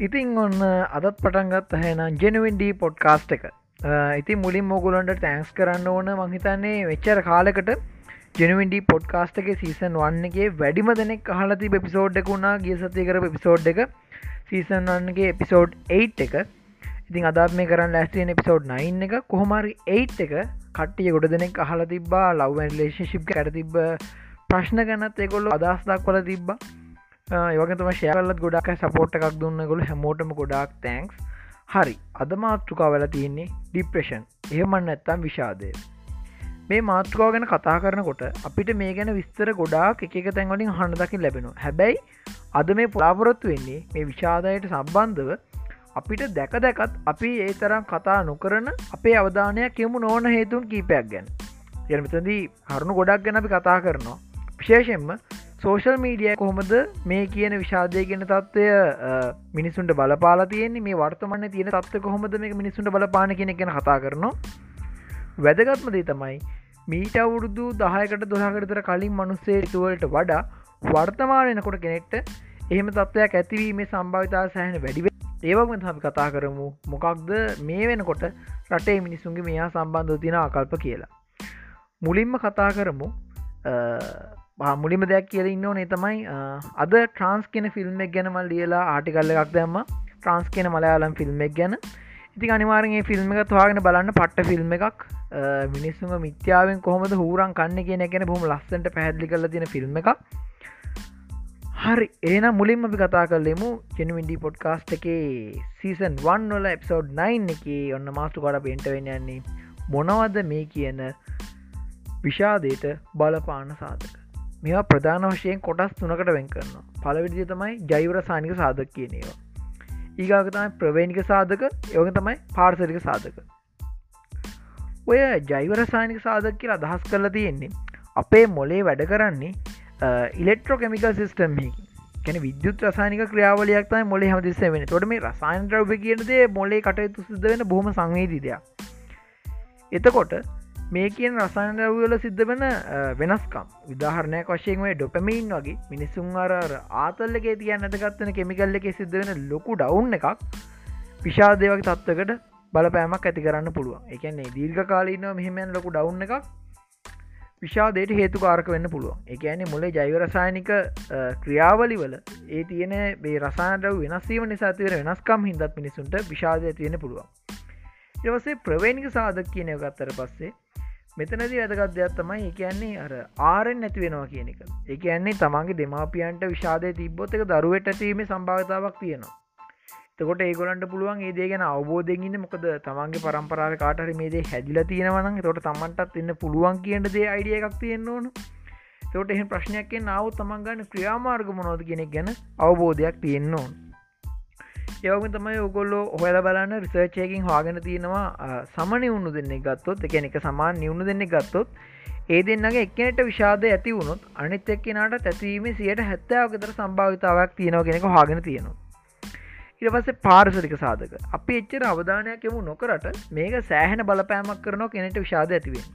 ඉතිං ඔන්න අදත් පටන්ගත් හැනම් ජෙනවෙන්ඩී පොඩ්කාස්ට් එක. ඉති මුලින් මොගුලන්ට තෑන්ක්ස් කරන්න ඕන. මහිතන්නේ වෙච්චර කාලෙකට ජෙනවෙන්ඩී පොඩ්කාස්ට් එක සීසන් වන්නගේ වැඩිම දෙනෙක් හලති පිසෝඩ් එක වුණා. ගිය සති කර පිසෝඩ් එක. සීසන් වන්නගේ එපිසෝඩ් 8 එක. ඉතින් අදත් මේ කරන්න ලැස්තියෙන් එපිසෝඩ් 9 එක. කොහොමරි 8 එක කට්ටිය ගොඩ දෙනෙක් අහල තිබා ලව්ලේශිප් කර තිබ ප්‍රශ්න ගැනත් එකොල්ල අදස් දක්වල තිබ්බා. ඒවගතම ශයල්ලත් ගොඩක් සපෝට් එකක් දුන්න ගොල හැමෝටම ගොඩක් තැන්ක්ස් හරි අද මාතෘකා වෙලා තියෙන්නේ ඩිප්‍රේෂන් එහෙමන්න ඇත්තම් විෂාදය. මේ මාතෘකාව ගැන කතා කරනකොට අපිට මේ ගැන විස්තර ගොඩාක් එක තැන්වලින් හඬදකින් ලැබෙනවා. හැබැයි අද මේ පුලාපොරොත්තු වෙන්නේ මේ විෂාදයට සම්බන්ධව අපිට දැක දැකත් අපි ඒ තරම් කතා නොකරන අපේ අවධානයක් යමු නෝන හේතුන් කීපයක් ගැන. යනතදී හරුණු ගොඩක් ගැන අපි කතා කරනවා. විශේෂෙන්ම සෝෂල් මීඩිය කොහොමද මේ කියන විශාදය ගෙන තත්ත්වය මිනිසුන්ට බලපාලා තියෙන්නේ? මේ වර්තමන්න තියෙන තත්ව කොහොමද මේ මිනිසුන්ට බලපාන කෙන ගැන කතා කරනවා. වැදගත්ම දේ තමයි මීට අවුරුදු දහයකට දොහකටතර කලින් මනුස්සේ තුවලට වඩා වර්තමානයනකොට කෙනෙක්ට එහෙම තත්වයක් ඇතිවීමේ සම්භාවිතා සෑහන වැඩිව ඒවක්ම අපි කතා කරමු මොකක්ද මේ වෙනකොට රටේ මිනිසුන්ගේ මෙයා සම්බන්ධ තින ආකල්ප කියලා. මුලින්ම කතා කරමු මුලිම දෙයක් කියල ඉන්න නේ තමයි අද ට්‍රන්ස් කෙන ෆිල්ම් එක් ගැනමල් ලියලා ආටිකල්ල එකක් දැම්ම. ට්‍රන්ස් කියන මලයාලම් ෆිල්ම් එක් ගැන. ඉති අනිවාරගේ ෆිල්ම් එක තුවාගෙන බලන්න පට්ට ෆිල්ම් එකක්. මිනිස්සුම මිත්‍යාවෙන් කොහොමද හූරන් කන්න කියෙන ගැන බොම ලස්සට පැහැදිලි කරල තියෙන ෆිල්ම් එක හරි ඒන මුලින්ම අපි කතා කරලෙමු ජෙනවින්ඩි පොඩ්කාස්ට් එකේ සීසන් වන් වල එප්සෝඩ් 9 එක ඔන්න මාස්තු කොට පෙන්ටවෙන්න යන්නේ? මොනවද මේ කියන විෂාදයට බලපාන සාධක? මෙවා ප්‍රධාන වශයෙන් කොටස් තුනකට වෙන් කරනවා. පලවිදිිය තමයි ජෛවර සානික සාධක කියනේවා ඒගාක තමයි ප්‍රවේණික සාධක යෝග තමයි පාර්සරික සාධක. ඔය ජෛවරසානික සාධක කියලා අදහස් කරලා තියෙන්නේ අපේ මොලේ වැඩ කරන්නේ ඉලෙක්ට්‍රෝ කෙමිකල් සිිස්ටම්මකින් කැන විද්‍යුත් රසානික ක්‍රියාවලයක් තමයි මොලේ හමතිස්ස වෙන තොට මේ රසායන් ද්‍රව්‍ය කියනදේ මොලේ කටයුතු සිද්ධ වෙන බොහම සංවේදිදයක් එතකොට මේ කියන රසායනවල සිද්ධ වෙන වෙනස්කම්. විදාහරණයක් වශයෙන් ඔය ඩොපමීන් වගේ මිනිස්සුන් අර ආතල්ලගේ තියන්න ඇතගත්වන කෙමිකල්ල එක සිද්ධ වෙන ලොකු ඩවුන් එකක් විශාදයවගේ තත්වකට බලපෑමක් ඇති කරන්න පුළුවන්. එකන්නේ දීර්ඝ කාලීනව මෙහෙමයන් ලොකු ඩවුන් එකක් විශාදයට හේතු කාරක වෙන්න පුළුවන්. එකන්නේ මුලේ ජෛවරසායනික ක්‍රියාවලි වල ඒ තියෙන බේ රසානට වෙනස්වීම නිසාතිවර වෙනස්කම් හිදත් මිනිසුන්ට විශාදය තියෙන පුළුවන්. එවසේ ප්‍රවේනික සාධක් කියනය ගත්තර පස්සේ මෙතනදී වැදගත් දෙයක් තමයි එකන්නේ අර ආරෙන් නැති වෙනවා කියන එක. එක ඇන්නේ තමන්ගේ දෙමාපියන්ට විශාදය තිබ්බොත් එක දරුවට ඇතීම සම්භාවතාවක් තියෙනවා. තකොට ඒගොලන්ට පුළුවන් ඒදේ ගැන අවබෝධයගන්න මොකද තමන්ගේ පරම්පරාව කාටර මේදේ හැදිල තියෙනවන තොට තමන්ටත් ඉන්න පුළුවන් කියන්න දේ අයිඩිය එකක් තියෙන්න්න ඕන. තොට එහ ප්‍රශ්නයක්ෙන් නාව තමන්ගන්න ක්‍රියාමාර්ග මොනෝද කෙනෙක් ගැන අවබෝධයක් තියෙන්න්න ඕන්. යවම තමයි ඔගොල්ලෝ හොල බලන්න රිසර්චයකින් හාගෙන තියෙනවා සමනි උුණු දෙන්නේ ගත්තොත් එකන එක සමාන් නිවුණු දෙන්නේ ගත්තොත් ඒ දෙන්නගේ එක්කනට විශාද ඇති වුණොත් අනිත් එක්කෙනට තැතිවීම සියට හැත්තාවකතර සම්භාවිතාවක් තියෙනව කෙනෙක හාගෙන තියෙනවා. ඉරපස පාරසරික සාධක. අපි එච්චර අවධානයක් එමු නොකරට මේක සෑහෙන බලපෑමක් කරනවා කෙනෙට විශාද ඇතිවෙන්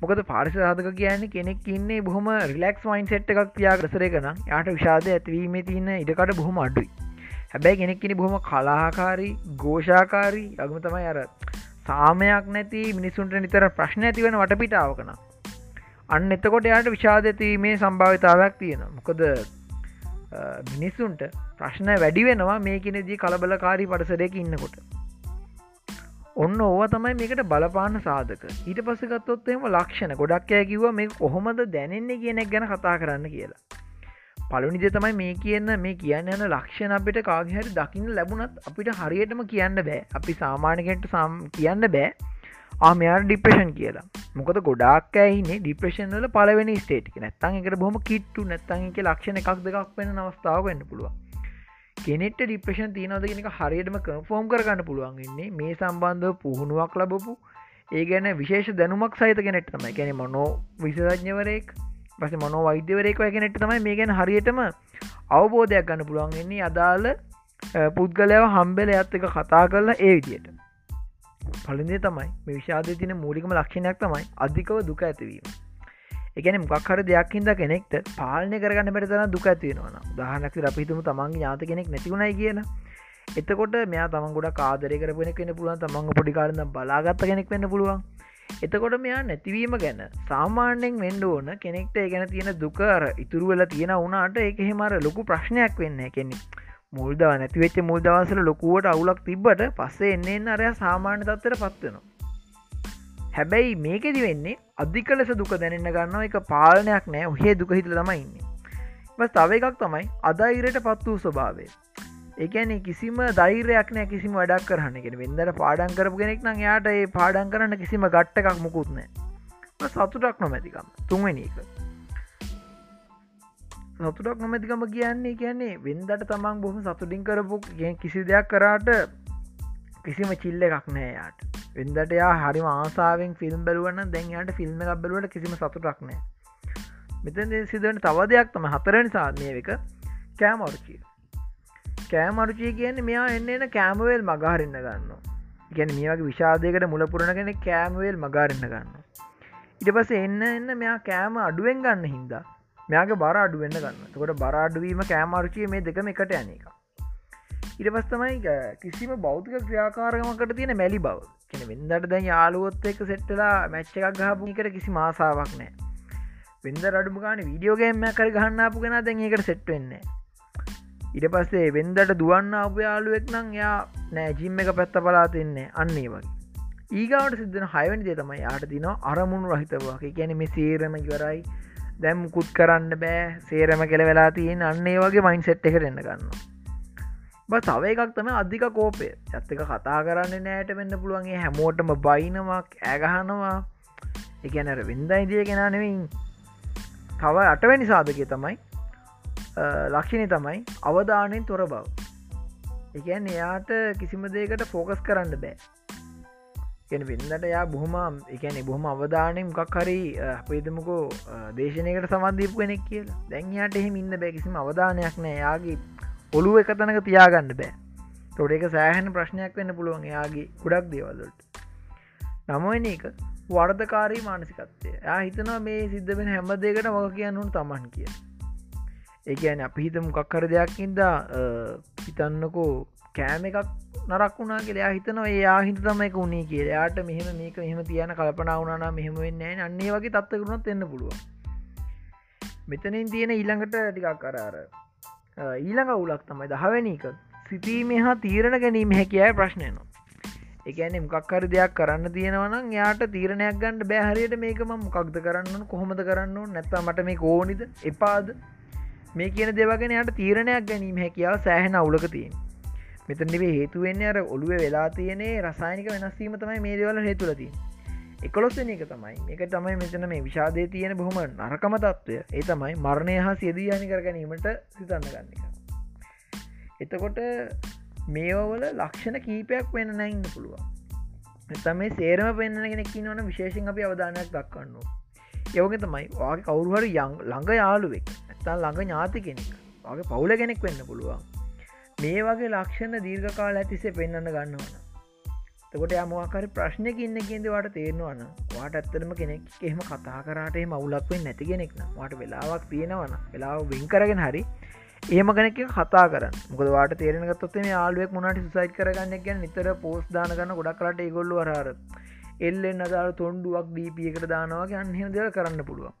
මොකද පාරිස සාධක කියන්නේ කෙනෙක් ඉන්නේ බොහම රිලක්ස් වයින් සෙට් එකක් තියා ගසරය කන යාට විශාද ඇතිවීම තියන්න ඉඩකට බොහොම අඩුයි. හැබැයි කෙනෙක්කෙන බොහොම කලාකාරී ගෝෂාකාරී අගම තමයි අර සාමයක් නැති මිනිසුන්ට නිතර ප්‍රශ්න ඇතිවෙන වටපිටාවකන අන්න එතකොට යාට විශාද ඇතිීමේ සම්භාවිතාවක් තියෙන මොකද මිනිස්සුන්ට ප්‍රශ්න වැඩි වෙනවා මේ කෙනෙදී කලබලකාරී පටසරයක ඉන්නකොට. ඔන්න ඕව තමයි මේකට බලපාන සාධක. ඊට පසගත්තොත්තේම ලක්ෂණ. ගොඩක් අය කිව මේ කොහොමද දැනෙන්නේ කියනෙක් ගැන කතා කරන්න කියලා. පලනිද තමයි මේ කියන්න මේ කියන්න යන ලක්ෂණ අපිට කාගහැරි දකින්න ලැබුණත් අපිට හරියටම කියන්න බෑ. අපි සාමානකට සම් කියන්න බෑ. ආමයාර ඩිප්‍රේෂන් කියලා. මොකද ගොඩක් ඇයින්නේ ඩිප්‍රේෂන් වල පලවෙනි ස්ටේට් නැත්තන් එකට බොම කිට්ටු නැත්තන් එක ලක්ෂණ එකක් දෙකක් වෙන අවස්ථාව වෙන්න පුළුවන්. කෙනෙට ඩිප්‍රේෂන් තියනද කෙනෙක හරියටම කන්ෆෝම් කරගන්න පුළුවන්ගන්නේ මේ සම්බන්ධව පුහුණුවක් ලබපු ඒ ගැන විශේෂ දැනුමක් සහිත කෙනෙට තමයි. ගැන මොනෝ විසරඥවරයෙක් පස මොනෝ වෛද්‍යවරයෙක් ගැනෙට තමයි මේ ගැන හරියටම අවබෝධයක් ගන්න පුළුවන්ගන්නේ අදාළ පුද්ගලයව හම්බෙල ඇත් එක කතා කරලා ඒ විදියට. පලින්දේ තමයි මේ විශාදය තින මූලිකම ලක්ෂණයක් තමයි අධිකව දුක ඇතිවීම. එකන මොක්හර දෙයක් හිද කෙනෙක්ට පාලනය කරගන්න පෙරතන දුක ඇතිවෙනවන දහනක් අපිතුම තමන්ගේ ඥාත කෙනෙක් නැතිවුණයි කියන එතකොට මෙයා තමන් ගොඩ කාදරය කරපෙන කෙන පුළුවන් තමන්ග පොඩිකාරන්න බලාගත්ත කෙනෙක් වෙන්න පුළුවන්. එතකොට මෙයා නැතිවීම ගැන සාමාන්‍යෙන් වෙන්ඩ ඕන කෙනෙක්ට ඒ ගැන තියෙන දුකර ඉතුරු වෙලා තියෙන වුණට ඒක හෙමර ලොකු ප්‍රශ්නයක් වෙන්න කෙනෙ මුල්දව නැතිවෙච්ච මුල් දවසල ලොකුවට අවුලක් තිබ්බට පස්සේ එන්නේ අරය සාමාන්‍ය තත්වර පත්වෙනවා හැබැයි මේකෙදි වෙන්නේ අධික ලෙස දුක දැනන්න ගන්නවා. එක පාලනයක් නෑ. ඔහේ දුක හිතල තමයින්නේ බස් තව එකක් තමයි අදයිරයට පත් වූ ස්වභාවය. ඒකැන කිසිම දෛරයක් නෑ කිසිම වැඩක් කරන්න. කෙන වෙදර පාඩන් කරපු කෙනෙක් නම් යාට ඒ පාඩන් කරන්න කිසිම ගට්ට එකක් මුකුත්නෑ සතුටක් නොමැතිකම්. තුන්වැනි එක. සතුටක් නොමැතිකම කියන්නේ කියන්නේ වෙන්දට තමන් බොහම සතුටින් කරපු කිසි දෙයක් කරාට කිසිම චිල්ල එකක් නෑ යාට වෙන්දට යා හරි ආසාාවෙන් ෆිල්ම් බැලුවන්න දැන්යාට ෆිල්ම් එකක් බැලුවට කිසිම සතුටක් නෑ මෙතන් සිදුවන තව දෙයක් තම හතරනි සාධනය එක කෑමරුචිය කෑමරුචිය කියන්නේ මෙයා එන්න එන කෑමවේල් මගහරන්න ගන්න ගැන මේගේ විශාදයකට මුලපුරණ කෙනෙ කෑමවේල් මගාරන්න ගන්න ඉට පස එන්න එන්න මෙයා කෑම අඩුවෙන් ගන්න හින්දා මෙයාගේ බර අඩුවෙන්න්න ගන්න තකොට බරාඩුවීම කෑමරුචිය මේ දෙකම එකට යන එක. ඉට පස්තමයි කිසිම බෞතික ක්‍රියාකාරගමකට තියෙන මැලි බව. කෙන වෙන්දට දැන් යාලුවොත් එක සෙට්ටලා මැච්ච එකක් ගහපුකට කිසි මාසාාවක් නෑ වෙන්ද රඩුමගාන වීඩියෝගේම කර ගහන්නාපු කෙන දැන් ඒකට සෙට්වෙන්නේ ඉට පස්සේ වෙන්දට දුවන්න අප යාලුවෙක් නං යා නෑජිම් එක පැත්ත පලා තින්නේ අන්නේ වගේ. ඒගවට සිද්ධන හයවැනි දේ තමයි යාට තින අරමුණු රහිතවාගේ ගැන මේ සේරම ඉවරයි. දැම් කුත් කරන්න බෑ. සේරම කෙළ වෙලා තියෙන් අන්නේ වගේ මයින් සෙට් එකට එන්න ගන්නවා. බ තව එකක් තම අධික කෝපය. ඇත්තක කතා කරන්න නෑට වෙන්න පුළුවන්ගේ හැමෝටම බයිනවක් ඇගහනවා එකනර වෙන්දයි දිය කෙන නෙවින් තව අටවැනි සාධකය තමයි ලක්ෂණි තමයි අවධානයෙන් තොර බව. එකන් එයාට කිසිම දේකට ෆෝකස් කරන්න බෑ. ගෙන වෙන්නට යා බොහොම එකන බොහොම අවධානය මොකක් හරි අපේතමකෝ දේශනයකට සමන්ධීපු කෙනෙක් කියලා. දැන්යාට එහෙම ඉන්න බෑ කිසිම අවධානයක් නෑ. යාගේ ඔළුව එක තැනක තියාගන්න බෑ. තොට එක සෑහන ප්‍රශ්නයක් වෙන්න පුළුවන් එයාගේ ගොඩක් දේවල්ලට නමුවන එක වර්ධකාරී මානසිකත්වය. යා හිතනවා මේ සිද්ධ වෙන හැම දෙකට මක කියන්නුන් තමන් කිය ඒකන අපි හිත මොකක්කර දෙයක්කින්ද හිතන්නකෝ කෑම එකක් නරක් වුණා කියලා හිතනවා. එයා හිත තමයි උුණේ කිය යාට මෙහම මේක මෙහම තියන කල්පනා වුණනා මෙහෙම වෙන්න අන්නේ වගේ තත්වකරුණත් එන්න පුළුව මෙතනින් තියෙන ඊළඟට ටිකක් කරාර ඊළඟ උලක් තමයි දහවැනික සිතීම හා තීරණ ගැනීම හැකියයි ප්‍රශ්නයනවා එකන මොකක්කර දෙයක් කරන්න තියෙනවනම් යාට තීරණයක් ගන්නඩ බෑහරියට මේකම මොකක්ද කරන්න කොහොමද කරන්න නැත්තා මට මේ කෝනිද එපාද? මේ කියන දෙවගෙන යට තීරණයක් ගැනීම හැකියාව සෑහෙන අවුලක තියෙන්. මෙතනිවේ හේතුවෙන්නේ අර ඔළුව වෙලා තියනේ රසායනික වෙනස්වීම තමයි මේ දෙවල හේතුලතිී එකොලොස්සන එක තමයි. එක තමයි මෙතන මේ විශාදය තියෙන බොහොම නරකම තත්ත්වය ඒ තමයි මරණය හා සියදී හනි කර ගැනීමට සිතන්න ගන්න එක. එතකොට මේවල ලක්ෂණ කීපයක් වෙන්න නැඉන්න පුළුවන්. එතම මේ සේරම පෙන්න්න කෙනෙක් නොන විශේෂෙන් අපි අවධානයක් දක්වන්න යෝග තමයි. වගේ කවුරුහර යං ළඟ යාළුවෙක් ඇත්තා ළඟ ඥාති කෙනෙක්. වගේ පවුල කෙනෙක් වෙන්න පුළුවන්. මේ වගේ ලක්ෂණ දීර්ඝකාල ඇතිසේ පෙන්න්න ගන්නවන තකොට යමවාකර ප්‍රශ්නයක ඉන්න කියදවට තේරෙනවන්න වාට ඇත්තරම කෙනෙක් එහෙම කතා කරටේ මවුලක්වෙන් නැති කෙනෙක්න වාට වෙලාවක් තියෙනවන වෙලාව වෙන් කරගෙන හරි ඒම කෙනෙක් කතා කර මුකදවාට තේරෙනගත්තොත් මේ යාලුවෙක් මුණට සයිට කරගන්න ගැන නිතර පෝස් දානගන්න ගොඩක් කරට ඒගොල්ල හර එල්ලෙන් අදාර තොන්ඩුවක් දීපියකට දානවාගේ අන්හෙම දෙව කරන්න පුළුවන්.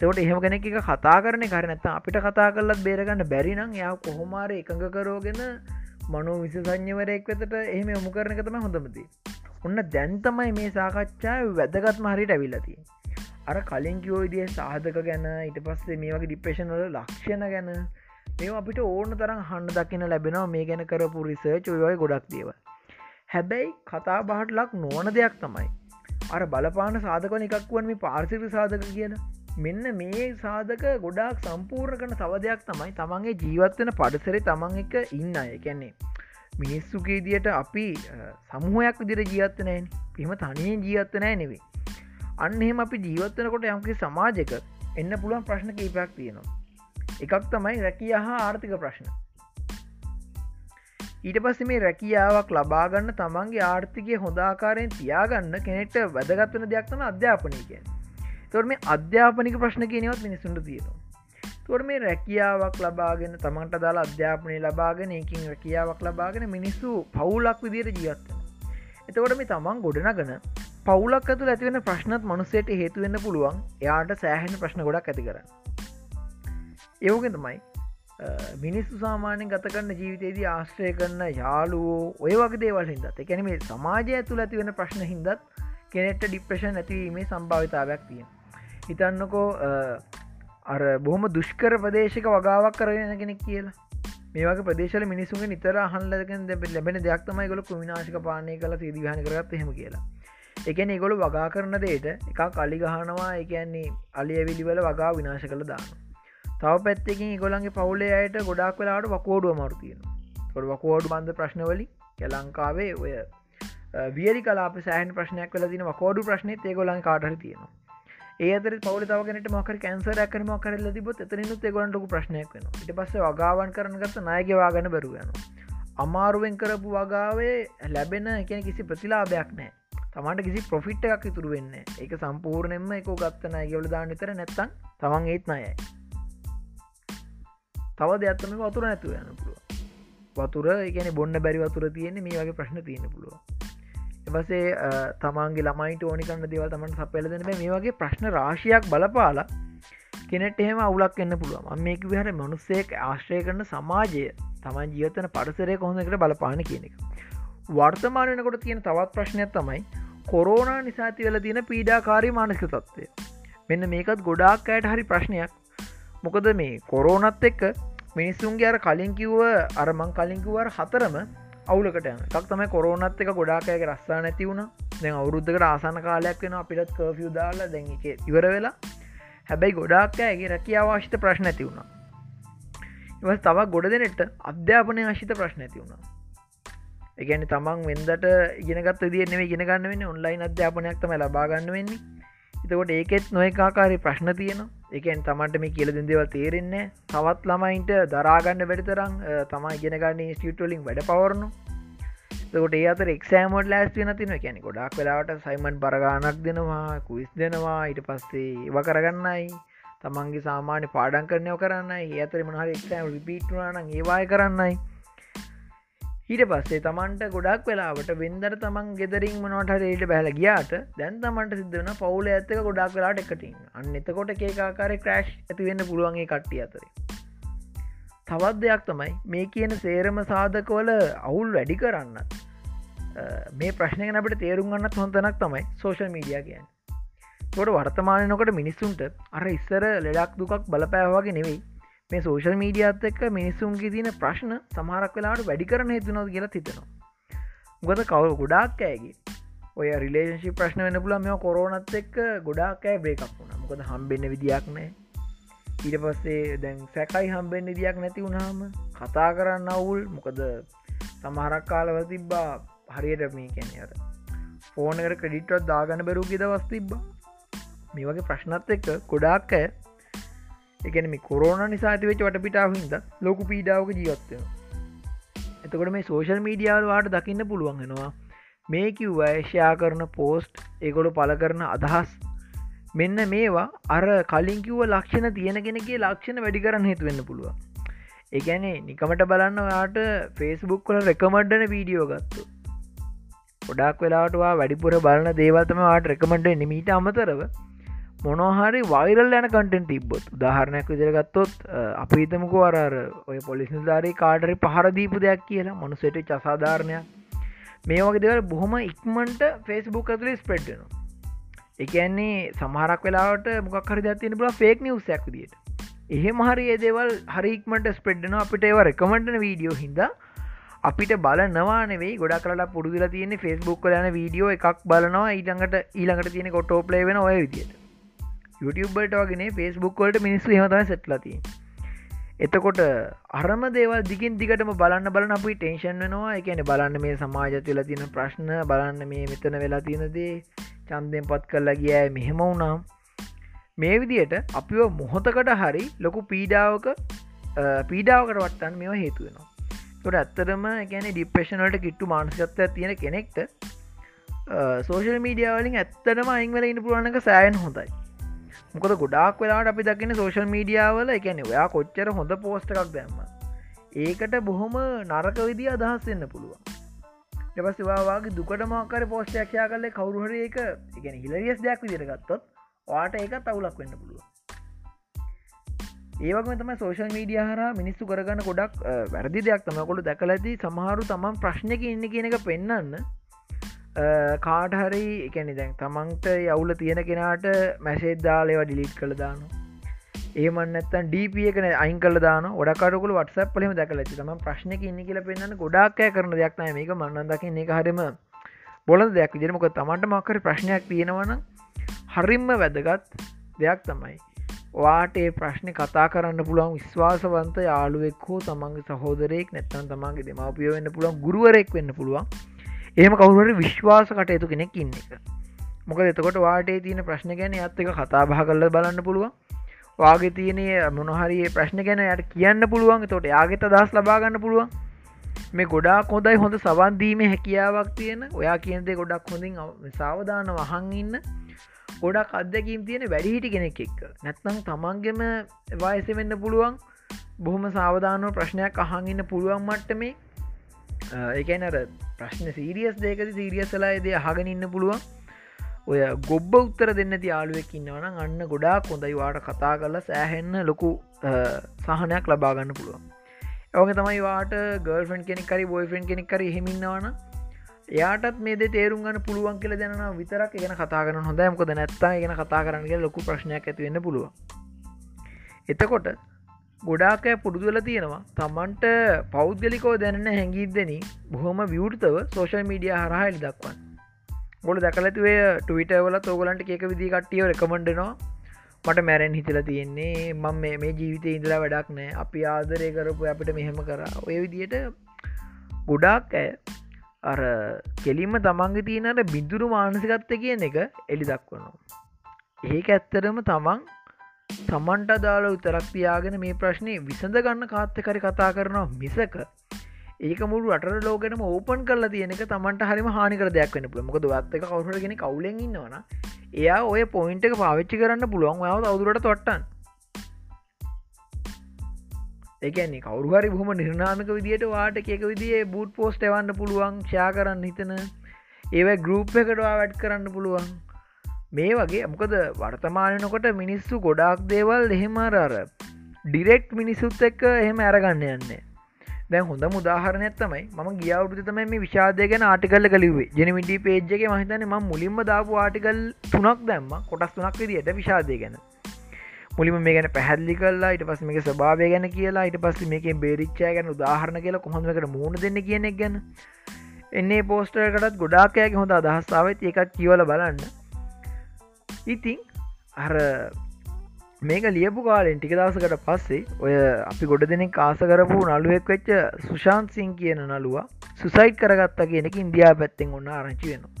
තවට එහෙම කෙනෙක් එක කතා කරන කරනත්ත අපිට කතා කරලත් බේරගන්න බැරිනම් යා කොහොමාර එකඟ කරෝගෙන මනෝ විසසඥවරයෙක් වෙතට එහෙම යොමු කරන තම හොඳමති ඔන්න දැන්තමයි මේ සාකච්ඡා වැදගත් මහරිට ඇවිල්ලති අර කලින් කිවෝයිදිය සාධක ගැන ඉට පස්සේ මේ වගේ ඩිපේෂන්වල ලක්ෂණ ගැන මේ අපිට ඕන තරම් හන්න දකින ලැබෙනවා. මේ ගැන කරපු රිසර්ච් ඔයවයි ගොඩක් දේව හැබැයි කතා බහට ලක් නොවන දෙයක් තමයි. අර බලපාන සාධකන එකක් වුවන් මේ පාර්සික සාධක කියලා. මෙන්න මේ සාධක ගොඩාක් සම්පූර්ණ කන තව දෙයක් තමයි තමන්ගේ ජීවත්වන පඩසරේ තමන් එක ඉන්න අය. කැන්නේ මිනිස්සුගේ දියට අපි සමූහයක් විදිර ජීවත්තනෑන් එම තනයෙන් ජීවත්තනෑ නෙවේ අන්න එහෙම අපි ජීවත්වනකොට යම්කි සමාජක එන්න පුළුවන් ප්‍රශ්න කීපයක් තියෙනවා. එකක් තමයි රැකිය හා ආර්ථික ප්‍රශ්න. ඊට පස්ස මේ රැකියාවක් ලබාගන්න තමන්ගේ ආර්ථිකය හොදාකාරයෙන් තියාගන්න කෙනෙට වැදගත්වන දෙයක්තන අධ්‍යාපනය කියෙන් තොර මේ අධ්‍යාපනික ප්‍රශ්න කියනවත් මිනිසුන්ට තියෙනවා. තොර මේ රැකියාවක් ලබාගෙන තමන්ට දාලා අධ්‍යාපනය ලබාගෙන එකින් රැකියාවක් ලබාගෙන මිනිස්සු පවුලක් විදියට ජීවත්වන එතකොට මේ තමන් ගොඩනගන පවුලක් ඇතු ඇතිවෙන ප්‍රශ්නත් මනුස්සයට හේතුවෙන්න පුළුවන්. එයාට සෑහෙන ප්‍රශ්න ගොඩක් ඇති කරන්න. ඒවක තමයි මිනිස්සු සාමානයෙන් ගතකන්න ජීවිතයේදී ආශ්‍රය කරන්න යාලුවෝ ඔය වගේ දේවල් හිදත් එකැන මේ සමාජය ඇතුළ ඇති වෙන ප්‍රශ්න හින්දත් කෙනෙට ඩිප්‍රේෂන් ඇතිවීමේ සම්භාවිතාවයක් තිය හිතන්නකෝ අර බොහොම දුෂ්කර ප්‍රදේශක වගාවක් කරගෙන කෙනෙක් කියලා. මේක ප්‍රදේශල මිනිසුන් නිතර හන්ලක ලැබෙන දෙයක්තමයි ගොල කුමිනාශක පානය කල සිදිහන කරත් හෙම කියලා. එකන ඒගොලු වගා කරන දේට එක කලි ගහනවා එකන්නේ අලිය විලිවල වගා විනාශ කළ දාන්න තව පැත්තකින් ගොලන්ගේ පවුලේ අයට ගොඩක් වෙලාට වකෝඩුව මර්තියෙන ොඩ වකෝඩු බන්ධ ප්‍රශ්නවලින් යලංකාවේ ඔය වියරි කලාප සෑහන් ප්‍රශ්නයක් කල තින වකෝඩු ප්‍රශ්නය ඒගොලන් කාටර තියෙනවා. ඒතර පවල තවගෙනට මකර කැන්සරයක් මකර ලතිබොත් එතනනුත් ගොලන්ටක ප්‍රශ්නයක් වෙන ඉට පස්ස වගාවන් කරනගත නායගවාගන බැරුවයන අමාරුවෙන් කරපු වගාවේ ලැබෙන එකන කිසි ප්‍රතිලාභයක් නෑ තමන්ට කිසි ප්‍රොෆිට් එකක් ඉතුරු වෙන්න එක සම්පූර්ණයෙන්ම එක ගත්තන ගවල දාන්න තර නැත්තන් තමන් ඒත් නයයි තව දෙයක්ත්තම වතුර නැතුව යන පුළුව වතුර එකන බොන්න බැරි වතුර තියෙන්නේ මේ වගේ ප්‍රශ්න තියෙන පුළුව එවසේ තමන්ගේ ළමයිට ඕනිකන්න දේවල් තමන් සපල දෙන මේ වගේ ප්‍රශ්න රාශියක් බලපාලා කෙනෙට එහෙම අවුලක් එන්න පුළුවන්. මේක විහර මනුස්සේක ආශ්‍රය කරන සමාජය තමන් ජීවතන පරිසරය කොහොඳකට බලපාන කියන එක. වර්තමානයනකොට තියෙන තවත් ප්‍රශ්නයක් තමයි කොරෝනා නිසාති වෙල තියෙන පීඩාකාරී මානසික තත්වය මෙන්න මේකත් ගොඩාක් අයට හරි ප්‍රශ්නයක්. මොකද මේ කොරෝනත් එක්ක මිනිස්සුන්ගේ අර කලින් කිව්ව අරමං කලින්කිවර හතරම අවුලකට එකක් තමයි කොරෝනත් එක ගොඩාකෑක රස්සා නැති වුණ. දැන් අවුරුද්ධකට ආසන කාලයක් වෙන අපිටත් කර්ෆිය් දාලා දැන් එක ඉවර වෙලා. හැබැයි ගොඩාක්කෑගේ රැකිය අවශ්‍යත ප්‍රශ්න ඇති වුණා. ඉව තවක් ගොඩ දෙනෙට අධ්‍යාපනය ආශිත ප්‍රශ්න ඇති වුණා. එකන තමන් වෙන්දට ඉගෙනගත් දියනෙේ ගෙනගන්න වෙන්න. ඔන්ලයින් අධ්‍යාපනයක් තම ලබාගන්න වෙන්නේ. එතකොට ඒකෙත් නොයකාකාරය ප්‍රශ්න තියෙනවා. එකන් තමන්ට මේ කියල දෙදේවල් තේරෙන්නේ තවත් ළමයින්ට දරාගන්න වැඩතරම් තමයි ගෙනගන්න ස්ටියටලින් වැඩ පවරනු තකොට ඒ අතර එක්ෂෑමෝඩ් ලෑස් වෙන තින කැනෙ ගොඩක් වෙලාවට සයිමන් පරගානක් දෙනවා කුයිස් දෙනවා. ඊට පස්සේ ඒව කරගන්නයි. තමන්ගේ සාමාන්‍ය පාඩන් කරනයව කරන්න ඒ අතර මහර එක්ෂෑම් රිපීට්නාන ඒවාය කරන්නයි. ඊට පස්සේ තමන්ට ගොඩක් වෙලාවට වෙන්දර තමන් ගෙදරින් මනොට රේට බැල ගියාට දැන් තමන්ට සිද්ධන පවුල ඇත්තක ගොඩක් වෙලාට එකටින් අන්න එතකොට ඒකාකාර ක්‍රෑශ් ඇතිවෙන්න පුළුවන්ගේ කට්ටිය අතරේ. තවත් දෙයක් තමයි මේ කියන සේරම සාධකවල අවුල් වැඩි කරන්න. මේ ප්‍රශ්නය අපට තේරුම් ගන්නත් හොඳනක් තමයි සෝෂල් මීඩිය කියන් තොට වර්තමානයනොකට මිනිස්සුන්ට අර ඉස්සර ලෙඩක් දුකක් බලපෑවාගේ නෙවෙයි. මේ සෝෂල් මීඩියත් එක්ක මිනිස්සුන්ගේ තියන ප්‍රශ්න සමහරක් වෙලාට වැඩි කරන හිතුනොද කියලා තිතනවා ගොද කවු ගොඩාක් ඇගේ ඔය රිලේශි ප්‍රශ්න වෙන පුල මෙ කොරෝනත් එක්ක ගොඩාක්ෑ බ්‍රේකක් වුණ. මොකද හම්බෙන්න විදියක් නෑ ඊට පස්සේ දැන් සැකයි හම්බෙන් විදියක් නැති වුණාම කතා කරන්න අවුල්. මොකද සමහරක් කාලව තිබ්බා හරියට මේ කැන අර ෆෝනකට ක්‍රඩිට්වත් දාගන්න බැරූ ගෙද වස් තිබ්බා. මේ වගේ ප්‍රශ්නත් එක්ක ගොඩාක් ඇය එකන මේ කොරෝන නිසාති වෙච් වට පිටාහින්ද ලොකු පීඩාවක ජීවත්වය එතකොට මේ සෝෂල් මීඩියාවවාට දකින්න පුළුවන් වෙනවා මේ කිව් වයශ්‍යා කරන පෝස්ට් ඒගොඩු පල කරන අදහස්. මෙන්න මේවා අර කලින් කිව්ව ලක්ෂණ තියෙනගෙනගේ ලක්ෂණ වැඩි කරන්න හේතුවෙන්න පුළුව ඒගැනේ නිකමට බලන්න යාට ෆේස්බුක් කල රෙකමඩ්ඩන වීඩියෝ ගත්තු. ගොඩක් වෙලාටවා වැඩිපුර බලන දේවල්තම වාට රෙකමඩ නිමීට අමතරව මොනහරි වෛරල් යන කටෙන් තිබ්බොත්. උදාහරණයක් විදිරගත්තොත් අපි හිතමකෝ අරර ඔය පොලිස් නිධාරී කාඩරි පහරදීපු දෙයක් කියලා මනුසට චසාධාරණයක් මේ වගේ දෙවල් බොහොම ඉක්මන්ට ෆෙස්බුක් ඇතුලි ස්පෙඩ්නවා එකන්නේ සමහරක් වෙලාට මොක් හරි දත්තින බල ෆේක් නිවසයක් දිට එහෙ මහරි ඒදේවල් හරික්මට ස්පෙඩ්න අපිට ඒව රෙකමටන වීඩියෝ හිද අපිට බල නවානේ ගොඩක් කරලා පුඩුදල තියෙන ෆෙස්බුක් කලන වීඩියෝ එකක් බලනවා. ඊළඟට ඊළඟට තියෙන කොටෝප්ලේ වෙන ඔය විදියට. YouTubeබට වගෙන ෆෙස්බුක්වලට මිනිස්සු හමතම සෙට්ලති එතකොට අරම දේවල් දිගින් දිගටම බලන්න බලන අපි ටේෂන් වෙනවා. එකන බලන්න මේ සමාජ තුල තියෙන ප්‍රශ්න බලන්න මේ මෙතන වෙලා තියෙනදේ චන්දයෙන් පත් කරලා ගිය මෙහෙම වුණම්. මේ විදියට අපිව මොහොතකට හරි ලොකු පීඩාවක පීඩාවකට වට්ටන් මෙවා හේතුවෙනවා තොට ඇත්තරම ගැන ඩිප්‍රේෂනලට කිට්ටු මානසිකත්වය තියෙන කෙනෙක්ට සෝෂල් මීඩියාවලින් ඇත්තටම අයිංවල ඉන්න පුරුවන්නක සෑයන් හොඳයි. මොකද ගොඩක් වෙලාට අපි දකින සෝශල් මීඩියාවල එකැන ඔයා කොච්චර හොඳ පෝස්ට එකක් දැම්ම ඒකට බොහොම නරක විදි අදහස් වෙන්න පුළුවන්. එපස්වාගේ දුකට මාකර පෝස්ටක්ෂයා කලේ කවරුහර එක එකන හිලරියස් දෙයක් විදිරගත්තොත් වාට ඒකත් අවුලක් වෙන්න පුළුවන්. ඒවගම තම සෝෂල් මීඩිය හර මිනිස්සු කරගන්න ගොඩක් වැරදි දෙයක් තමකොළු දැකල ඇති සමහරු තමන් ප්‍රශ්නක ඉන්න කියන එක පෙන්නන්න කාට හරි එකනි දැන් තමන්ට යවුල තියෙන කෙනාට මැසේද්දාලේව ඩිලිට් කළ දාන ඒමන්නත්තන් ඩප එකන අයින් කල දාන ොඩකරකුල වටසක් පලම දැකල ඇති තම ප්‍රශ්නක ඉන්න කියල පෙන්න්න ගොඩක්ය කරන දෙයක්නය මේක. මන්නදකින්න එක හරිම බොල දෙයක් විදිරමක තමන්ට මක්කර ප්‍රශ්නයක් තියෙනවන හරිම්ම වැදගත් දෙයක් තමයි. වාටේ ප්‍රශ්න කතා කරන්න පුළුවන් විශ්වාසවන්ත යාළුවෙක් හෝ තමන්ගේ සහෝදරයෙක් නැත්තන් තමන්ගේ දෙමවපිය වෙන්න පුළුවන් ගුරුවරෙක් වෙන්න පුළුවන්. ඒම කවුරට විශ්වාස කටයුතු කෙනෙක් ඉන්න එක. මොක එතකොට වාටේ තියෙන ප්‍රශ්න ගැන ඇත් එක කතා බහ කරල බලන්න පුළුවන්. වාගේ තියනය මොනහරි ප්‍රශ්න ගැන යට කියන්න පුළුවන්. තොට යාගෙත දස් ලබාගන්න පුළුවන්. මේ ගොඩා කොදයි හොඳ සවන්දීම හැකියාවක් තියෙන. ඔයා කියන්දේ ගොඩක් හොඳින් සාවධාන වහන් ඉන්න. ගොඩක් අත්දැකීම් තියෙන වැඩිහිටි කෙනෙක් එක්ක. නැත්නම් තමන්ගෙම වයස වෙන්න පුළුවන්. බොහොම සාවධානව ප්‍රශ්නයක් අහඟන්න පුළුවන් මට්ට මේ එකනර ප්‍රශ්න සීරියස් දේකද සීරියස්සලා දේ අහගෙන ඉන්න පුළුවන්. ඔය ගොබ්බ උත්තර දෙන්න යාළුවෙක් ඉන්නවන අන්න ගොඩාක් හොඳයි වාට කතා කරලා සෑහෙන්න ලොකු සහනයක් ලබාගන්න පුළුවන්. ඕක තමයි වාට ගර්ෆන් කෙනෙක්කරි බොයිෆන් කෙනෙක්කර හෙමින්නවන එයාටත් මේ තේරුම් ගන්න පුළුවන් කියල දැන විතරක්. ගෙන කතා කරන හොඳ මොකද නැත්තා ගෙන කතා කරන්නගේ ලොකු ප්‍රශ්නයක් ඇතිවෙන්න පුළුව එතකොට ගොඩාකෑ පුරුදුවල තියෙනවා. තමන්ට පෞද්ගලිකෝ දැනන්න හැඟීදෙන බොහොම විවෘතව සෝෂල් මීඩිය හරහාලි දක්වන් ගොඩ දැකලතුවේ ටවිටවල තෝගලන්ට එක විදි කට්ටියෝ රකමඩනවා මට මැරැන් හිතල තියෙන්නේ මං මේ ජීවිතය ඉඳලා වැඩක් නෑ අපි ආදරය කරපු අපිට මෙහෙම කර. ඔය විදියට ගොඩාක් ඇය අර කෙලින්ම තමන්ගේ තියනට බිදුරු මානසිකත්ත කියන එක එලි දක්වනවා. ඒක ඇත්තරම තමන් තමන්ට දාල උතරක් තියාගෙන මේ ප්‍රශ්නය විසඳ ගන්න කාත්තකරි කතා කරනවා මිසක. ඒක මුළු අට ලෝකනම ඕපන් කරලා තියෙනක තමන්ට හරිම හානිකර දෙයක් වන්න පුළ මොකද වත්තක කවුරගෙන කවුලෙන් ඉන්නවන එයා ඔය පොයින්ට එක පාවිච්චි කරන්න පුළුවන්. යාව අවදුරට තොට්ටන්. එකන්නේ කවරුහරි බොහම නිර්නාමක විදියට වාට එකක විදිේ බුට් පෝස්ට එවන්න පුළුවන් ෂයා කරන්න හිතන. ඒව ගරුප් එකටවා වැඩ් කරන්න පුළුවන්. මේ වගේ මොකද වර්තමානනකොට මිනිස්සු ගොඩාක් දේවල් එහෙමරර ඩිරෙක්් මිනිසුත් එක්ක එහෙම ඇරගන්න යන්නේ. දැ හොඳ මුදාහරනයක් තමයි ම ගියවුතු තම මේ විශාදය ගැන ආටිකල්ල කලිවේ ජනමිටි පේජ්ගේ මහිතන ම මුලින්ම දාපු ආටිකල් තුනක් දැම්ම. කොටස් තුනක් විදියට විශාදය ගැන. මුලිම මේ ගැන පැහැදිලි කල්ලා ඉට පස් මේක ස්භාවය ගැන කියලා. ඉට පස්ස මේක බේරිච්චා ගැන උදාහරණ කියලා කොහොමකට මුණ දෙන්න කියනෙක් ගැන. එන්නේ පෝස්ටරකටත් ගොඩාකෑගේ හොඳ අදහස්සාාවත් ඒකත් කියවල බලන්න. ඉතිං අර මේක ලියපු කාලෙන් ටික දවසකට පස්සේ ඔය අපි ගොඩ දෙනෙක් කාස කරපු නළුවෙක් වෙච්ච සුශාන්සිං කියන නළුවා සුසයිට් කරගත්තා කියනෙක ඉන්දයා පැත්තෙන් ඔන්න ආරංචි වෙනවා.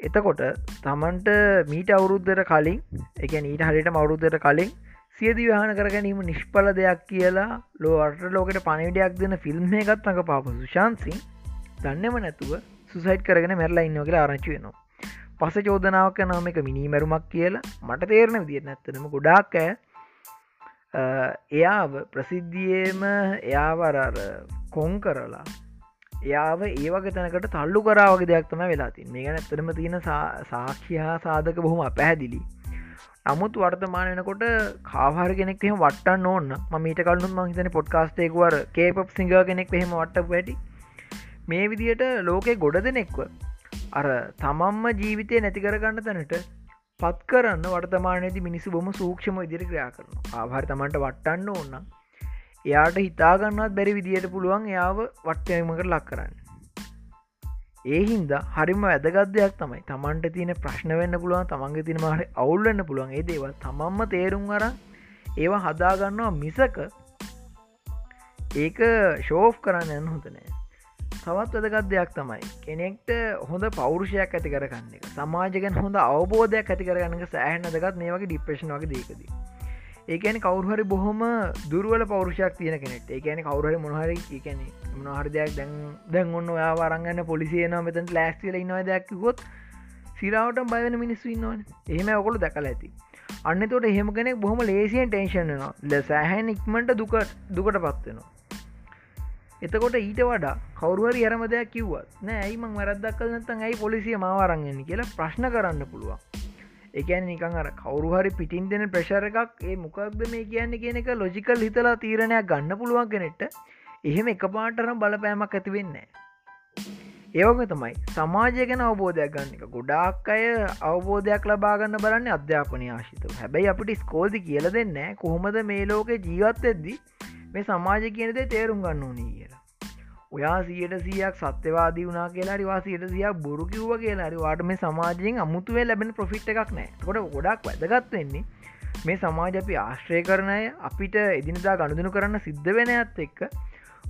එතකොට තමන්ට මීට අවුරුද්ධර කලින් එක නීට හරිට මවුරුද්ධර කලින් සියදි වහන කර ගැනීම නිෂ්පල දෙයක් කියලා ලෝවට ලෝකට පණවිඩයක් දෙන ෆිල්ම් එකත් නක පාපු ශාන්සි දන්නම නැතුව සුසයිට් කරගෙන මැරලා ඉන්න කියලා ආරංචි වෙනවා. පස චෝදනාවක නම එක මිනිමැරුමක් කියලා. මට තේරණ විදිිය නැත්තනම ගොඩාක් ඇය එයාව ප්‍රසිද්ධියම එයාවරර කොන් කරලා එයාව ඒවගේ තැනකට තල්ලු කරාවගේ දෙයක් තම වෙලාතින් මේ ගැන ඇතරම තියෙන සාක්ෂයා සාධක බොහොම පැහැදිලි නමුත් වර්තමානයනකොට කාහර කෙනෙක් එහම වටන්න ඕන්න මීට කලුන් මහිතන පොඩ්කාස්ටේකුවර කේපප් සිංහ කෙනෙක් එහෙම වට්ට වැටි මේ විදියට ලෝකෙ ගොඩ දෙනෙක්ව අර තමම්ම ජීවිතය නැති කරගන්න තැනට පත් කරන්න වර්තමානයති මිනිසු බොම සූක්ෂම ඉදිරි ක්‍රියා කරන ආහර තමන්ට වටන්න ඕන්න එයාට හිතාගන්නත් බැරි විදියට පුළුවන් එයාව වට්ටයමකට ලක් කරන්න. ඒ හින්දා හරිම වැදගත්දයක් තමයි තමන්ට තියෙන ප්‍රශ්න වෙන්න පුළුවන් තමන්ගේ තින මහට අවුල්ලන්න පුළුවන්. ඒ දේවල් තමන්ම තේරුම් අර ඒවා හදාගන්නවා මිසක ඒක ෂෝෆ් කරන්න යන්න හොතනෑ තවත් වැදගත් දෙයක් තමයි කෙනෙක්ට හොඳ පෞරුෂයක් ඇති කරගන්න එක. සමාජකෙන් හොඳ අවබෝධයක් ඇති කරගන්නක සෑහන දගත් මේ වගේ ඩිප්‍රේෂන් වගේ දේකදී ඒකන කවරුහරි බොහොම දුරුවල පෞරුෂයක් තියෙන කෙනෙට ඒකන කවුරහරි මොහරි කියන මොනහරි දෙයක් දැන් දැන් ඔන්න ඔයා වරංගන්න පොලිසියන මෙතන් ලෑස්තිල ඉන්නවා දෙයක් ගොත් සිරාවට බයන මිනිස්සු ඉන්නවන. එහෙම ඔකොළු දැකල ඇති. අන්න තොට එහෙම කෙනෙක් බොහොම ලේසියෙන් ටේෂන්නවා ල සෑහැන් ඉක්මට දුකට දුකට පත්වෙනවා එතකොට ඊට වඩා කවරුවරි අරම දෙයක් කිව්වත් නෑ ඇයිමං වැරදක් කල නත්තන් ඇයි පොලිසිය මාවරන්ගන්න කියලා ප්‍රශ්න කරන්න පුළුවන්. එකන නිකන් අර කවරුහරි පිටින් දෙන ප්‍රශර එකක් ඒ මොකක්ද මේ කියන්න? කියන එක ලොජිකල් හිතලා තීරණයක් ගන්න පුළුවන් කෙනෙට එහෙම එක පාටරම් බලපෑමක් ඇතිවෙන්නේ ඒවග තමයි සමාජය ගැන අවබෝධයක් ගන්න එක. ගොඩාක් අය අවබෝධයක් ලබාගන්න බලන්න අධ්‍යාපනය ආශිත හැබැයි අපිට ස්කෝල්දි කියල දෙන්න කොහොමද මේ ලෝක ජීවත් එද්දි මේ සමාජ කියනදේ තේරුම් ගන්න ඕනී කියලා. ඔයා සියට සියක් සත්‍යවාදී වනා කියලා රිවා සියට සියක් බොරු කිව්ව කියලා වාට මේ සමාජයෙන් අමුතුවේ ලැබෙන ප්‍රෆිට් එකක් නෑ කොට ගොඩක් වැදගත් වෙන්නේ මේ සමාජ අපි ආශ්‍රය කරණය අපිට එදිනදා ගණුදනු කරන්න සිද්ධ වෙන ඇත් එක්ක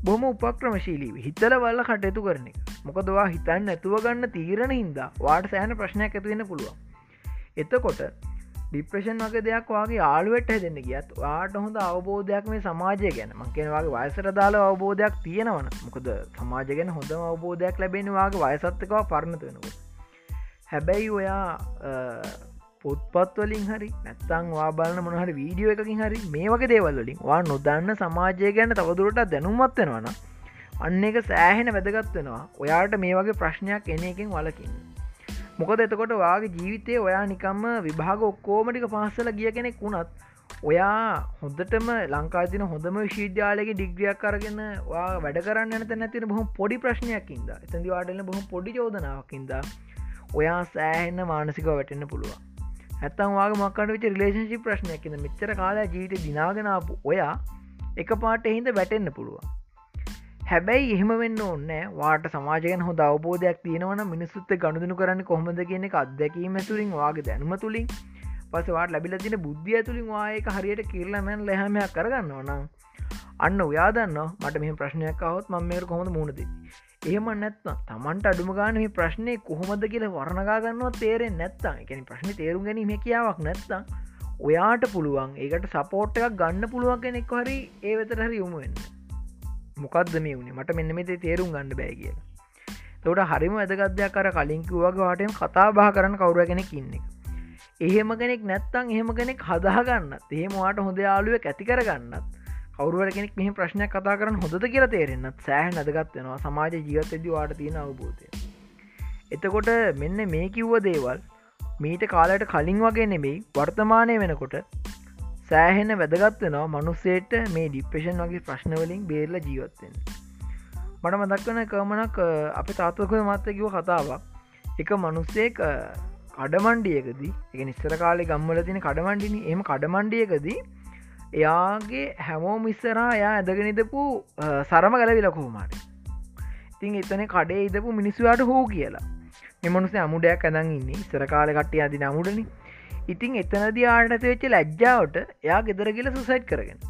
බොම උපක්‍රමශීලී හිතල වල්ල කටයුතු කරන එක. මොකදවා හිතන්න ඇතුව ගන්න තීරණ හින්දා වාට සෑන ප්‍රශ්නයක් ඇතිවෙන්න පුළුවන්. එතකොට ඩිප්‍රේෂන් වගේ දෙයක් වගේ ආලුවට දෙන්න ගියත් වාට හොඳ අවබෝධයක් මේ සමාජය ගැන. මංකෙන වගේ වයසර දාලා අවබෝධයක් තියෙනවන මොකද සමාජ ගැන හොඳ අවබෝධයක් ලැබෙන වගේ වයසත්තකවා පරණතුවෙනකොට හැබැයි ඔයා පොත්පත්වලින් හරි නැත්තං වා බලන්න මොනහරි වීඩියෝ එකකින් හරි මේ වගේ දේවල්ලින් වා නොදන්න සමාජය ගැන තවදුරට දැනුමත් වෙනවන අන්න එක සෑහෙන වැදගත් වෙනවා. ඔයාට මේ වගේ ප්‍රශ්නයක් එන එකින් වලකින්න මොකද එතකොට වාගේ ජීවිතය ඔයා නිකම්ම විභාග ඔක්කෝමටික පාස්සල ගිය කෙනෙක් වුණත් ඔයා හොඳටම ලංකාතින හොඳම විශීද්‍යාලගේ ඩිග්‍රියක් කරගෙන වැඩ කරන්න ඇත නැතින බොහම පොඩි ප්‍රශ්නයක්කින්ද එතදි වාටල බොහම පොඩි චෝදනාවකින්ද ඔයා සෑහෙන්න මානසික වැටෙන්න්න පුළුවන්. ඇත්තන් වාගේ මක්කට විච රිලේශන්ශි ප්‍රශ්නයක්කිද මෙච්චර කාලා ජීවිත දිනාගෙනාපු ඔයා එක පාට එහින්ද වැටෙන්න්න පුළුවන්. හැබැයි එහෙම වෙන්න ඕන්න වාට සමාජයෙන් හොඳ අවබෝධයක් තියෙනවන මිනිස්සුත්ත ගණුදනු කරන්න කොහොමද කියන එක අත්දැකීම තුළින් වගේ දැනුම තුළින්. පසවාට ලැබිල තින බුද්ධිය තුළින් වායක හරියට කිරලමැන් ලැහමයක් කරගන්න ඕනම් අන්න ඔයාදන්න මට මේ ප්‍රශ්නයක් අවත් මං මේර කොහොඳ මුණද එහෙම නැත්ත තමන්ට අඩුම ගාන මේ ප්‍රශ්නය කොහොමද කියල වරණගාගන්නවා තේරෙන් නැත්තම් එකනි ප්‍රශ්න තේරුම් ගැනීම කියාවක් නැත්තම් ඔයාට පුළුවන් ඒකට සපෝට් එකක් ගන්න පුළුවන් කෙනෙක් හරි ඒ වෙතර හරි යොමුවෙන්න මොකක්ද මේ වුණේ මට මෙන්න මෙතේ තේරුම් ගන්න බෑ කියලා. තොට හරිම ඇදගත්දයක් කර කලින්කිවගේ වාටම කතා බා කරන්න කවුර කෙනෙක් ඉන්න. එහෙම කෙනෙක් නැත්තං එහෙම කෙනෙක් හදාගන්නත් එහෙමවාට හොඳ යාලුව ඇති කරගන්නත් කවරුවට කෙනෙක් මෙහි ප්‍රශ්නයක් කතා කරන්න හොඳ කියලා තේරෙන්න්නත් සෑහන් අදගත් වෙනවා සමාජ ජීවතදී වාට තියෙන අවබෝධය. එතකොට මෙන්න මේ කිව්ව දේවල් මීට කාලට කලින් වගේ නෙමෙයි වර්තමානය වෙනකොට සෑහෙන වැදගත්වෙනවා මනුස්සේට මේ ඩිප්‍රේෂන් වගේ ප්‍රශ්නවලින් බේරල ජීවත්වෙන් මට මදක්වන කමනක් අප තාත්වකය මත්තකිව කතාවක්. එක මනුස්සේක කඩමණ්ඩියකදී එක නිස්සර කාලෙ ගම්මල තින කඩමණ්ඩින එම කඩමණ්ඩියකදී එයාගේ හැමෝ මිස්සරා එයා ඇදගෙනනිදපු සරම ගැලවිල කොහොමට ඉතින් එතන කඩේ ඉදපු මිනිස්සුවාට හෝ කියලා. එමනුසේ අමුඩයක් ඇදන් ඉන්නේ. සරකාල කට්ටිය අදි නමුඩනිි ඉතින් එතනද ආනත වෙච්ච ලැජ්ජාවට එයා ගෙදර කියල සුසයිට් කරගෙන.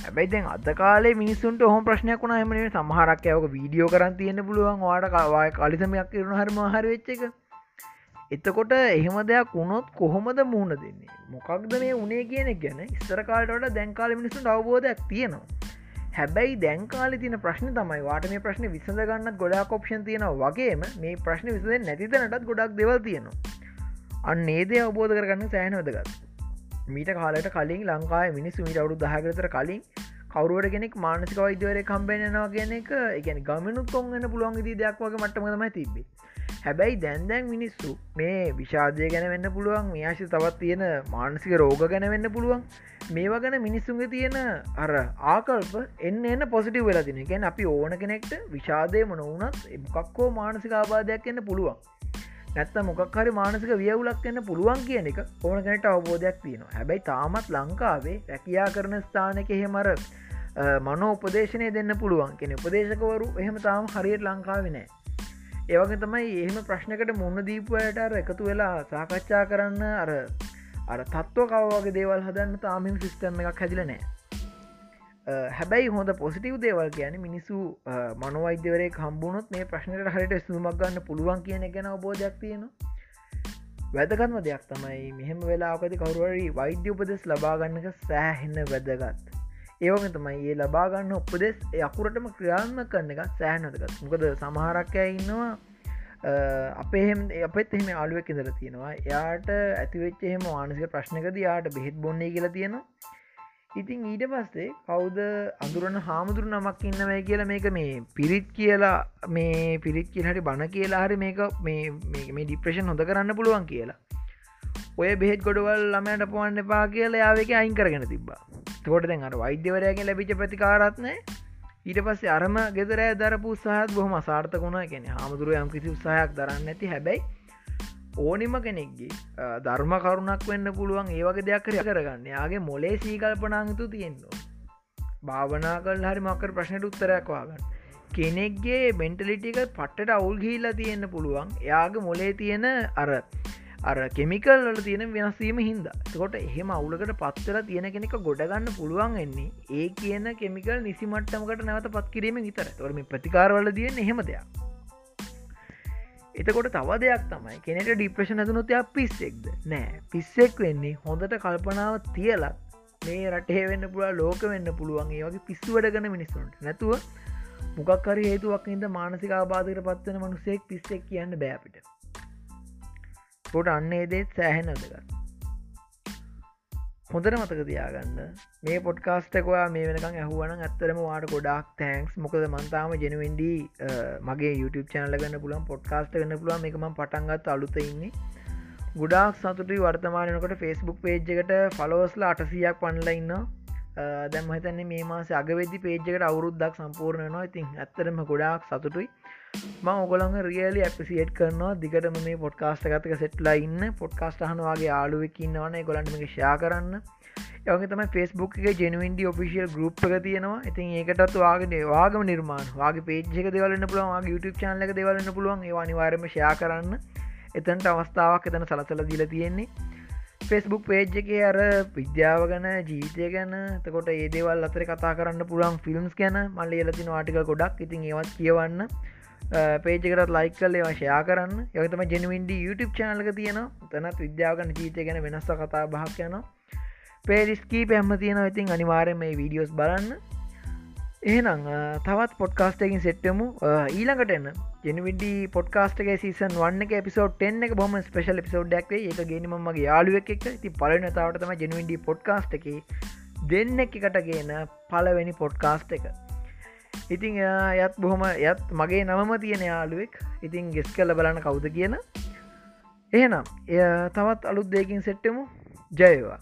හැබැයි දැන් අද කාලේ මිනිස්සුන්ට හොම ප්‍රශ්නයක් වුණ. හම සමහරක් යවක වීඩියෝ කරන් තියෙන පුළුවන්. වාට කවාය කලිසමයක් කරන හරම හර වෙච්ච එක. එතකොට එහෙම දෙයක් වුණොත් කොහොමද මුහුණ දෙන්නේ? මොකක්ද මේ උනේ කියන ගැන ස්තරකාලට දැන්කාල මිනිසුන් අවබෝධයක් තියෙනවා. හැබැයි දැන්කාල තින ප්‍රශ්න තමයි වාට මේ ප්‍රශ්න විසඳ ගන්න ගොඩා කොප්ෂන් තියෙන වගේම මේ ප්‍රශ්න විසඳ නැතිතනටත් ගොඩක් දෙවල් තියෙනවා. අන්න ඒදේ අවබෝධ කරගන්න සෑන වදගත්. මීට කාලට කලින් ලංකායි මිනිස්සු මිට අවුදු දහකරතර කලින් කවරුවට කෙනෙක් මානසික වෛද්‍යවරය කම්බේනවා කියන එක එකන ගමනුත් කොන්ගන්න පුළුවන් දී දෙයක් වගේ මටමතම තිබේ හැබැයි දැන්දැන් මිනිස්සු මේ විශාදය ගැන වෙන්න පුළුවන් මේශි තවත් තියෙන මානසික රෝග ගැන වෙන්න පුළුවන් මේවා ගැන මිනිස්සුන්ගේ තියෙන අර ආකල්ප එන්න එන්න පොසිටි වෙලා තින ගැන අපි ඕන කෙනෙක්ට විශාදය මන වනත් එමකක්කෝ මානසික ආබාධයක් එන්න පුළුවන්. නැත්ත මොකක්හරි මානසික වියවුලක් එන්න පුළුවන් කියන එක ඕන කැනට අවබෝධයක් තියෙනවා. හැබැයි තාමත් ලංකාවේ රැකයා කරන ස්ථානක එහෙමර මනෝ උපදේශනය දෙන්න පුළුවන් කෙන උපදේශකවරු එහෙම තාම හරියට ලංකාවෙනෑ ඒවගේ තමයි එහෙම ප්‍රශ්නකට මුන්න දීපුයට අර එකතු වෙලා සාකච්ඡා කරන්න අර අර තත්ව කවගේ දේවල් හදන්න තාමින් සිිස්ටම් එකක් හැදිල නෑ හැබැයි හොඳ පොසිටව් දේවල් කියන මිනිස්සු මනවෛද්‍යවරේ කම්බුණොත් මේ ප්‍රශ්නයට හරිට ස්තුමක් ගන්න පුළුවන් කියන ගැන බෝධයක් තියෙනවා. වැදගත්ම දෙයක් තමයි මෙහෙම වෙලාකති කවරුවරි වෛද්‍ය උපදෙස් ලබාගන්නක සෑහෙන්න වැදගත්. ඒවම තමයි ඒ ලබාගන්න උපදෙස් අකුරටම ක්‍රියාත්ම කරන එක සෑහනදගත් මොකද සමහරක්කය ඉන්නවා? අපේහෙම අපත් එහෙම අලුවක් ඉදර තියෙනවා. යාට ඇතිවෙච්ච එහෙම මානසික ප්‍රශ්නකද යාට බෙහෙත් බොන්නේ කියලා තියෙනවා. ඉතින් ඊට පස්සේ කවුද අඳුරන හාමුදුරු නමක් ඉන්නවයි කියලා මේක මේ පිරිත් කියලා මේ පිරිත් කියලහට බණ කියලා හරි මේක මේ ඩිප්‍රේෂන් හොඳ කරන්න පුළුවන් කියලා. ඔය බෙහෙත් ගොඩවල් ළමයට පොවන්න එපා කියලා යාවක අයින් කරගෙන තිබා තකොට දැන් අර වෛද්‍යවරයගේ ලැබිච ප්‍රතිකාරත්නය ඊට පස්සේ අරම ගෙදර දරපු සහත් බොහම සාර්ථකුණා කියෙන හාමුදුරුව යම් කිසි උත්සාහයක් දරන්න ඇති හැබැයි ඕනිම කෙනෙක්ගේ ධර්ම කරුණක් වෙන්න පුළුවන් ඒවගේ දෙයක් කර කරගන්න. යාගේ මොලේ සීකල්පනාංතු තියෙන්නවා භාවනා කල් හරි මක්කර ප්‍රශ්නයට උත්තරයක් වාගන්න කෙනෙක්ගේ බෙන්ටලිටික පට්ට අවුල් ගීල්ලා තියෙන්න්න පුළුවන්. එයාගේ මොලේ තියෙන අර අර කෙමිකල් වල තියෙන වෙනස්වීම හින්ද. කොට එහෙම අවුලකට පත්වල තියෙන කෙනෙක ගොඩගන්න පුළුවන් එන්නේ ඒ කියන කෙමිකල් නිසිමට්ටමකට නැවත පත් කිරීම විතර තොරම ප්‍රතිකාරවල තියෙන් එහෙම දෙයක්. එතකොට තව දෙයක් තමයි කෙනෙට ඩිප්‍රේෂන් ඇතුනොතයක් පිස්සෙක්ද නෑ. පිස්සෙක් වෙන්නේ හොඳට කල්පනාව තියලත් මේ රටේ වෙන්න පුළා ලෝක වෙන්න පුළුවන් ඒ වගේ පිස්සු වැඩගන මිනිස්සුන්ට. නැතුව මොකක්කර හේතුවක් ඉද මානසික ආබාධකට පත්වන මනුසෙක් පිස්සෙක් කියන්න බෑපිට පොට අන්නේ දේත් සෑහෙන අදගත් හොඳට මතක තියාගන්න. මේ පොඩ්කාස්ටකවා මේ වෙනකං ඇහුවන ඇත්තරම වාට ගොඩක් තැන්ක්ස් මොකද මන්තාම ජනවෙන්ඩි මගේ YouTube චනල ගන්න පුලන් පොඩ්කාස්ට ගන්න පුළුවන්. එකම පටන්ගත් අලුත ඉන්නේ. ගොඩක් සතුටි වර්තමානයකට ෆස්බුක් පේජ් එකට ෆලෝස්ලා අටසියක් පනල ඉන්න දැම් හිතන්නේ මේ මාස අගවෙදි පේජ්කට අවුරුද්දක් සම්පූර්ණයනවා ඉතින් ඇත්තරම ගොඩාක් සතුටුයි. ම ඔගොළඟ රියලි ඇපසිේට් කරනවා. දිගටම මේ පොඩ්කාස්ට ගතක සෙට්ලා ඉන්න. පොඩ්කාස්ට හනවාගේ ආලුවකින්නවන ගොලන්ටම ෂයා කරන්න. යගේ තම ෆස්බුක් එක ජනුවන්ඩි ඔෆිසිල් ගරුප් එක තියෙනවා. ඉතින් ඒකටත් වාගේ වාගම නිර්මාණ. වගේ පේජ්ක දෙවලන්න පුළුවන්. YouTube චානල එක දෙවලන්න පුළුවන්. ඒවානිවාරම ෂයා කරන්න. එතන්ට අවස්ථාවක් එතන සලසල දිල තියෙන්නේ. ෆෙස්බුක් පේජ් එක අර විද්‍යාව ගැන ජීවිතය ගැන තකොට ඒදේවල් අතර කතා කරන්න පුළන් ෆිල්ම්ස් ගැන. මල්ල එලතින වාටික ගොඩක්. ඉතින් ඒවත් කියවන්න. පේජකට ලයික් කල්ලේ වශයා කරන්න. යකතම ජනවින්ඩ YouTube චානලක තියෙන තනත් විද්‍යාවගන ජීතය ගැන වෙනස්ස කතා බහක් යන පේරිස්කී පැම්ම තියෙන ඉතින් අනිවාරය මේ වීඩියෝස් බලන්න. එහෙනම් තවත් පොඩ්කාස්ටකින් සෙට්ටමු ඊළඟට එන්න. ජනවිඩි පොඩ්කාස්ටගේ සීසන් වන්න එක පිසෝට් එන්න එක බොම ස්පේශල් පිසෝඩ්ඩක්ේ එක ගෙනීමගේ යාලුවක් එක ති පලනතාවට තම ජනවිඩි පොඩ්කාස්ට එක දෙන්න එකට කියන පලවෙනි පොඩ්කාස්ට එක. ඉතිං යත් බොහොම යත් මගේ නමම තියෙන යාලුවෙක් ඉතින් ගෙස් කල්ල බලන්න කවුද කියන. එහෙනම් එය තවත් අලුත් දෙකින් සෙට්ටමු ජයවා